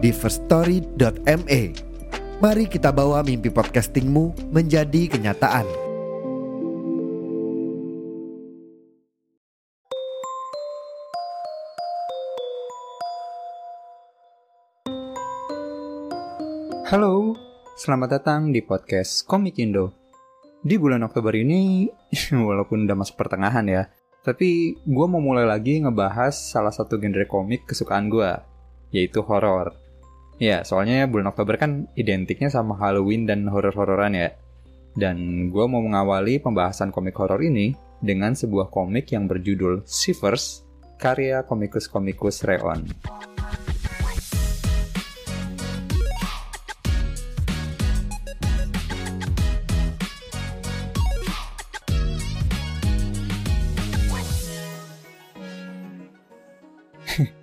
di firststory.me. Mari kita bawa mimpi podcastingmu menjadi kenyataan. Halo, selamat datang di podcast Komik Indo. Di bulan Oktober ini, walaupun udah masuk pertengahan ya, tapi gue mau mulai lagi ngebahas salah satu genre komik kesukaan gue, yaitu horor. Ya, soalnya bulan Oktober kan identiknya sama Halloween dan horor-hororan ya. Dan gue mau mengawali pembahasan komik horor ini dengan sebuah komik yang berjudul Shivers, karya komikus-komikus Reon.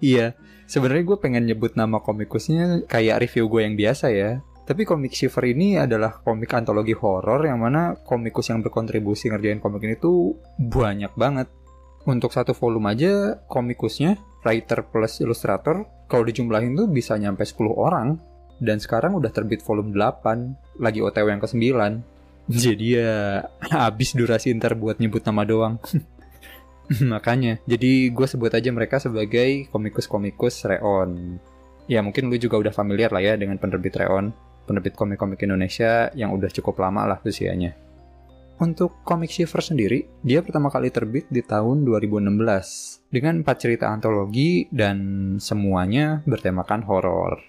Iya, sebenarnya gue pengen nyebut nama komikusnya kayak review gue yang biasa ya. Tapi komik Shiver ini adalah komik antologi horor yang mana komikus yang berkontribusi ngerjain komik ini tuh banyak banget. Untuk satu volume aja komikusnya, writer plus ilustrator, kalau dijumlahin tuh bisa nyampe 10 orang. Dan sekarang udah terbit volume 8, lagi OTW yang ke-9. Jadi ya habis durasi ntar buat nyebut nama doang. Makanya, jadi gue sebut aja mereka sebagai komikus-komikus Reon. Ya mungkin lu juga udah familiar lah ya dengan penerbit Reon, penerbit komik-komik Indonesia yang udah cukup lama lah usianya. Untuk komik Shiver sendiri, dia pertama kali terbit di tahun 2016 dengan empat cerita antologi dan semuanya bertemakan horor.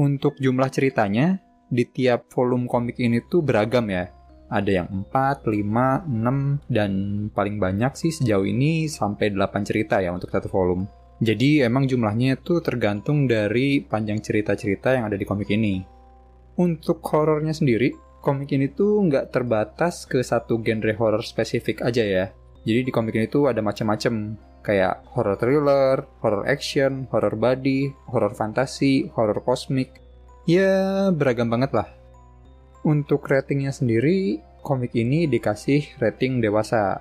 Untuk jumlah ceritanya, di tiap volume komik ini tuh beragam ya, ada yang 4, 5, 6, dan paling banyak sih sejauh ini sampai 8 cerita ya untuk satu volume. Jadi emang jumlahnya itu tergantung dari panjang cerita-cerita yang ada di komik ini. Untuk horornya sendiri, komik ini tuh nggak terbatas ke satu genre horor spesifik aja ya. Jadi di komik ini tuh ada macam-macam kayak horror thriller, horror action, horror body, horror fantasi, horror kosmik. Ya beragam banget lah. Untuk ratingnya sendiri, komik ini dikasih rating dewasa.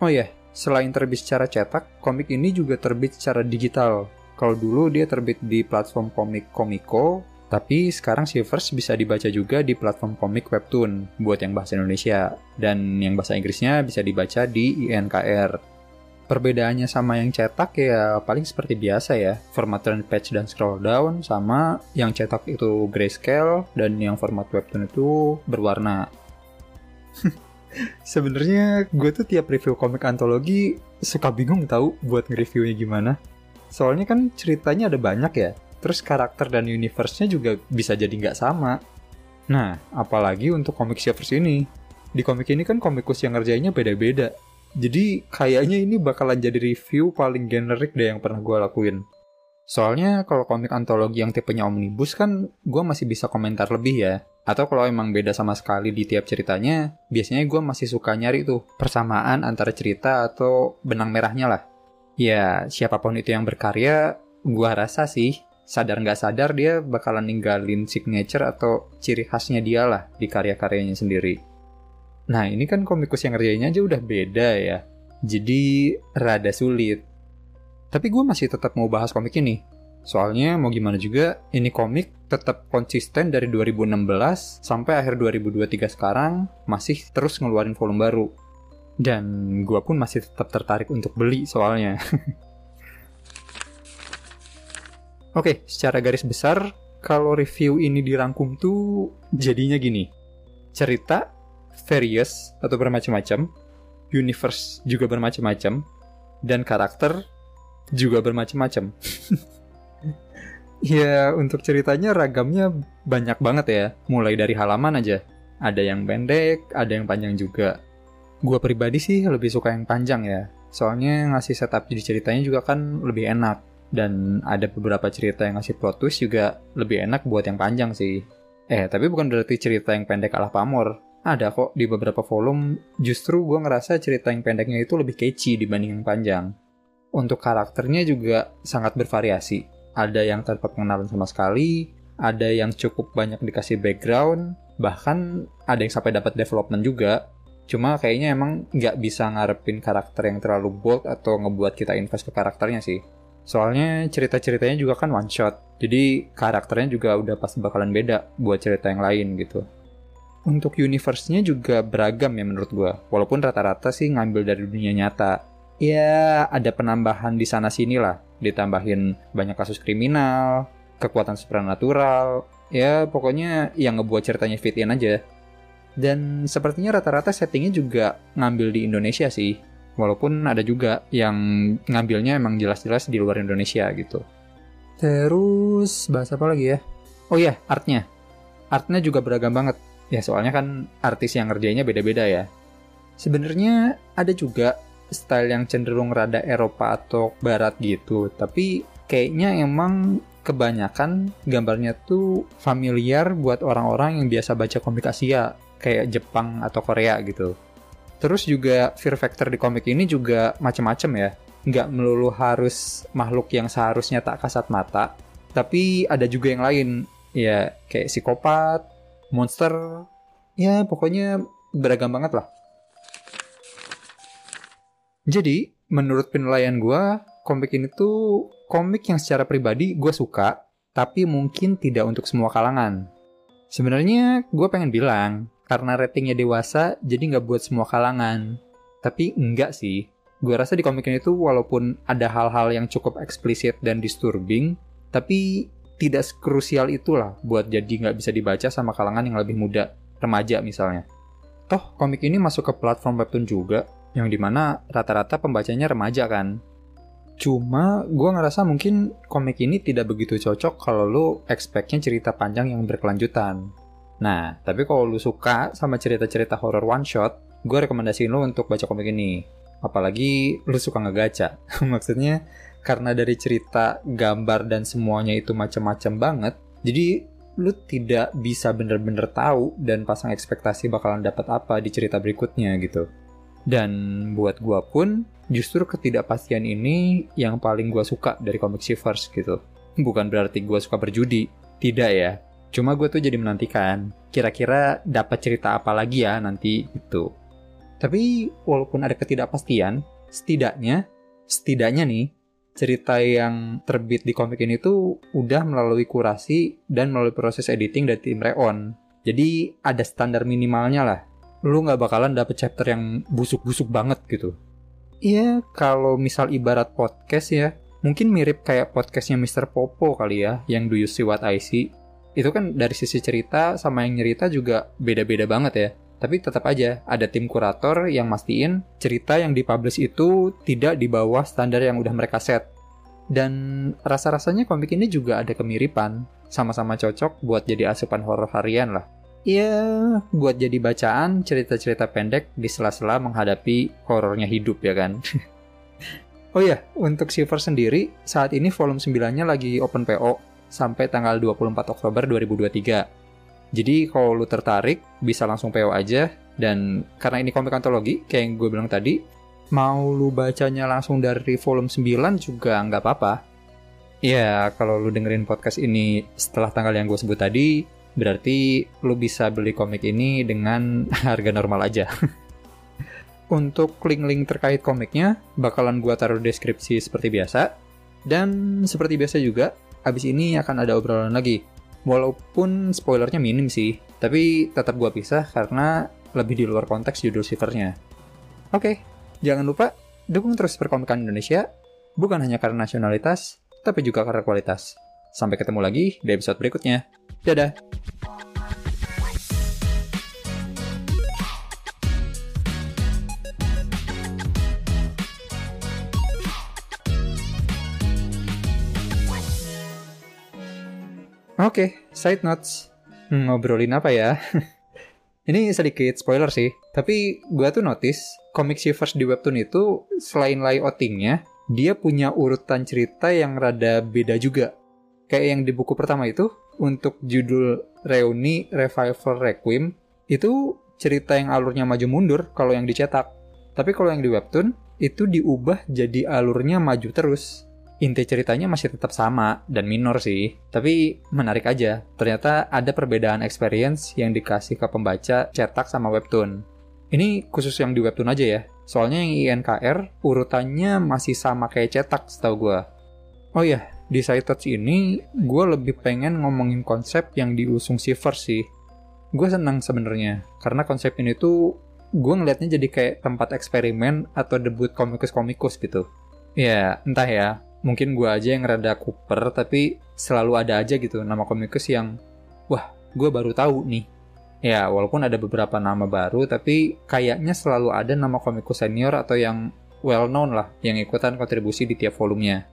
Oh ya, yeah, selain terbit secara cetak, komik ini juga terbit secara digital. Kalau dulu dia terbit di platform komik Komiko, tapi sekarang Shivers bisa dibaca juga di platform komik Webtoon buat yang bahasa Indonesia. Dan yang bahasa Inggrisnya bisa dibaca di INKR. Perbedaannya sama yang cetak ya paling seperti biasa ya. Format turn page dan scroll down sama yang cetak itu grayscale dan yang format webtoon itu berwarna. Sebenarnya gue tuh tiap review komik antologi suka bingung tahu buat nge-reviewnya gimana. Soalnya kan ceritanya ada banyak ya, terus karakter dan universe-nya juga bisa jadi nggak sama. Nah, apalagi untuk komik Shivers ini. Di komik ini kan komikus yang ngerjainnya beda-beda. Jadi kayaknya ini bakalan jadi review paling generik deh yang pernah gue lakuin. Soalnya kalau komik antologi yang tipenya omnibus kan gue masih bisa komentar lebih ya. Atau kalau emang beda sama sekali di tiap ceritanya, biasanya gue masih suka nyari tuh persamaan antara cerita atau benang merahnya lah. Ya, siapa pun itu yang berkarya, gue rasa sih sadar nggak sadar dia bakalan ninggalin signature atau ciri khasnya dia lah di karya-karyanya sendiri. Nah ini kan komikus yang ngerjainnya aja udah beda ya. Jadi rada sulit. Tapi gue masih tetap mau bahas komik ini. Soalnya mau gimana juga, ini komik tetap konsisten dari 2016 sampai akhir 2023 sekarang masih terus ngeluarin volume baru. Dan gue pun masih tetap tertarik untuk beli soalnya. Oke, secara garis besar, kalau review ini dirangkum tuh jadinya gini. Cerita, various atau bermacam-macam, universe juga bermacam-macam, dan karakter juga bermacam-macam. ya, untuk ceritanya ragamnya banyak banget ya, mulai dari halaman aja. Ada yang pendek, ada yang panjang juga. Gua pribadi sih lebih suka yang panjang ya, soalnya ngasih setup jadi ceritanya juga kan lebih enak Dan ada beberapa cerita yang ngasih plot twist juga lebih enak buat yang panjang sih. Eh, tapi bukan berarti cerita yang pendek kalah pamor. Ada kok di beberapa volume, justru gue ngerasa cerita yang pendeknya itu lebih catchy dibanding yang panjang. Untuk karakternya juga sangat bervariasi. Ada yang tanpa pengenalan sama sekali, ada yang cukup banyak dikasih background, bahkan ada yang sampai dapat development juga. Cuma kayaknya emang nggak bisa ngarepin karakter yang terlalu bold atau ngebuat kita invest ke karakternya sih. Soalnya cerita-ceritanya juga kan one shot, jadi karakternya juga udah pasti bakalan beda buat cerita yang lain gitu. Untuk universe-nya juga beragam ya menurut gua, walaupun rata-rata sih ngambil dari dunia nyata. Ya ada penambahan di sana sini lah, ditambahin banyak kasus kriminal, kekuatan supernatural, ya pokoknya yang ngebuat ceritanya fit in aja. Dan sepertinya rata-rata settingnya juga ngambil di Indonesia sih, Walaupun ada juga yang ngambilnya emang jelas-jelas di luar Indonesia gitu. Terus bahas apa lagi ya? Oh iya, artnya. Artnya juga beragam banget. Ya soalnya kan artis yang ngerjainnya beda-beda ya. Sebenarnya ada juga style yang cenderung rada Eropa atau Barat gitu, tapi kayaknya emang kebanyakan gambarnya tuh familiar buat orang-orang yang biasa baca komik Asia, kayak Jepang atau Korea gitu. Terus juga fear factor di komik ini juga macam-macam ya. Nggak melulu harus makhluk yang seharusnya tak kasat mata, tapi ada juga yang lain. Ya, kayak psikopat, monster, ya pokoknya beragam banget lah. Jadi, menurut penilaian gue, komik ini tuh komik yang secara pribadi gue suka, tapi mungkin tidak untuk semua kalangan. Sebenarnya gue pengen bilang, karena ratingnya dewasa jadi nggak buat semua kalangan. Tapi enggak sih. Gue rasa di komik ini tuh walaupun ada hal-hal yang cukup eksplisit dan disturbing, tapi tidak krusial itulah buat jadi nggak bisa dibaca sama kalangan yang lebih muda, remaja misalnya. Toh komik ini masuk ke platform webtoon juga, yang di mana rata-rata pembacanya remaja kan. Cuma gue ngerasa mungkin komik ini tidak begitu cocok kalau lo expect-nya cerita panjang yang berkelanjutan. Nah, tapi kalau lu suka sama cerita-cerita horror one shot, gue rekomendasiin lu untuk baca komik ini. Apalagi lu suka ngegaca. Maksudnya karena dari cerita, gambar dan semuanya itu macam-macam banget, jadi lu tidak bisa bener-bener tahu dan pasang ekspektasi bakalan dapat apa di cerita berikutnya gitu. Dan buat gue pun, justru ketidakpastian ini yang paling gue suka dari komik Shivers gitu. Bukan berarti gue suka berjudi, tidak ya. Cuma gue tuh jadi menantikan kira-kira dapat cerita apa lagi ya nanti itu. Tapi walaupun ada ketidakpastian, setidaknya setidaknya nih cerita yang terbit di komik ini tuh udah melalui kurasi dan melalui proses editing dari tim Reon. Jadi ada standar minimalnya lah. Lu nggak bakalan dapet chapter yang busuk-busuk banget gitu. Iya, kalau misal ibarat podcast ya, mungkin mirip kayak podcastnya Mr. Popo kali ya, yang Do You See What I See itu kan dari sisi cerita sama yang nyerita juga beda-beda banget ya. Tapi tetap aja ada tim kurator yang mastiin cerita yang dipublish itu tidak di bawah standar yang udah mereka set. Dan rasa-rasanya komik ini juga ada kemiripan, sama-sama cocok buat jadi asupan horor harian lah. Iya, buat jadi bacaan cerita-cerita pendek di sela-sela menghadapi horornya hidup ya kan. oh iya, untuk Silver sendiri, saat ini volume 9-nya lagi open PO sampai tanggal 24 Oktober 2023. Jadi kalau lu tertarik bisa langsung PO aja dan karena ini komik antologi kayak yang gue bilang tadi, mau lu bacanya langsung dari volume 9 juga nggak apa-apa. Ya, kalau lu dengerin podcast ini setelah tanggal yang gue sebut tadi, berarti lu bisa beli komik ini dengan harga normal aja. Untuk link-link terkait komiknya, bakalan gue taruh deskripsi seperti biasa. Dan seperti biasa juga, abis ini akan ada obrolan lagi. Walaupun spoilernya minim sih, tapi tetap gua pisah karena lebih di luar konteks judul shivernya. Oke, jangan lupa dukung terus perkomikan Indonesia, bukan hanya karena nasionalitas, tapi juga karena kualitas. Sampai ketemu lagi di episode berikutnya. Dadah! Oke, okay, side notes. Hmm, ngobrolin apa ya? Ini sedikit spoiler sih, tapi gue tuh notice komik Shivers di webtoon itu selain layoutingnya, dia punya urutan cerita yang rada beda juga. Kayak yang di buku pertama itu, untuk judul Reuni Revival Requiem, itu cerita yang alurnya maju mundur kalau yang dicetak. Tapi kalau yang di webtoon, itu diubah jadi alurnya maju terus. Inti ceritanya masih tetap sama dan minor sih, tapi menarik aja. Ternyata ada perbedaan experience yang dikasih ke pembaca cetak sama webtoon. Ini khusus yang di webtoon aja ya. Soalnya yang INKR urutannya masih sama kayak cetak setahu gue. Oh iya, di side touch ini gue lebih pengen ngomongin konsep yang diusung Shiver sih. Gue senang sebenarnya karena konsep ini tuh gue ngelihatnya jadi kayak tempat eksperimen atau debut komikus-komikus gitu. Ya, entah ya, mungkin gue aja yang rada kuper tapi selalu ada aja gitu nama komikus yang wah, gue baru tahu nih Ya, walaupun ada beberapa nama baru, tapi kayaknya selalu ada nama komikus senior atau yang well known lah, yang ikutan kontribusi di tiap volumenya.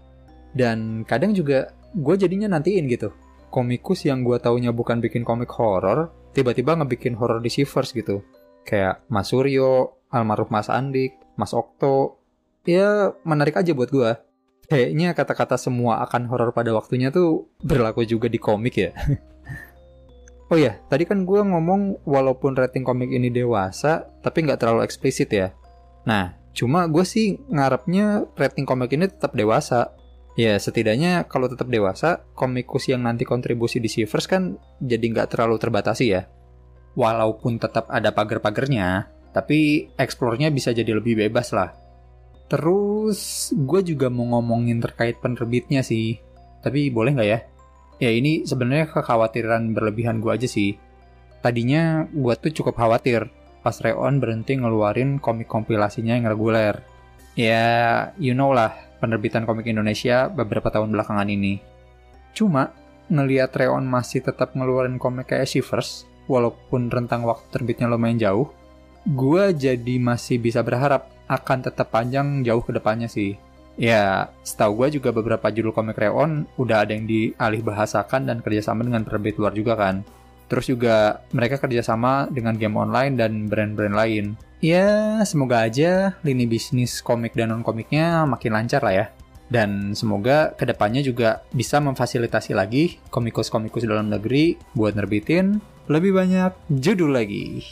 Dan kadang juga gue jadinya nantiin gitu. Komikus yang gue taunya bukan bikin komik horor, tiba-tiba ngebikin horor di Shivers gitu. Kayak Mas Suryo, almarhum Mas Andik, Mas Okto. Ya, menarik aja buat gue. Kayaknya kata-kata semua akan horor pada waktunya tuh berlaku juga di komik ya. Oh ya, tadi kan gue ngomong walaupun rating komik ini dewasa, tapi nggak terlalu eksplisit ya. Nah, cuma gue sih ngarepnya rating komik ini tetap dewasa. Ya, setidaknya kalau tetap dewasa, komikus yang nanti kontribusi di Shivers kan jadi nggak terlalu terbatasi ya. Walaupun tetap ada pagar-pagarnya, tapi eksplornya bisa jadi lebih bebas lah. Terus, gue juga mau ngomongin terkait penerbitnya sih. Tapi boleh nggak ya? Ya ini sebenarnya kekhawatiran berlebihan gue aja sih. Tadinya gue tuh cukup khawatir pas Reon berhenti ngeluarin komik kompilasinya yang reguler. Ya, you know lah, penerbitan komik Indonesia beberapa tahun belakangan ini. Cuma, ngeliat Reon masih tetap ngeluarin komik kayak Shivers, walaupun rentang waktu terbitnya lumayan jauh, gue jadi masih bisa berharap akan tetap panjang jauh ke depannya sih. Ya, setahu gue juga beberapa judul komik Reon udah ada yang dialih bahasakan dan kerjasama dengan penerbit luar juga kan. Terus juga mereka kerjasama dengan game online dan brand-brand lain. Ya, semoga aja lini bisnis komik dan non-komiknya makin lancar lah ya. Dan semoga ke depannya juga bisa memfasilitasi lagi komikus-komikus dalam negeri buat nerbitin lebih banyak judul lagi.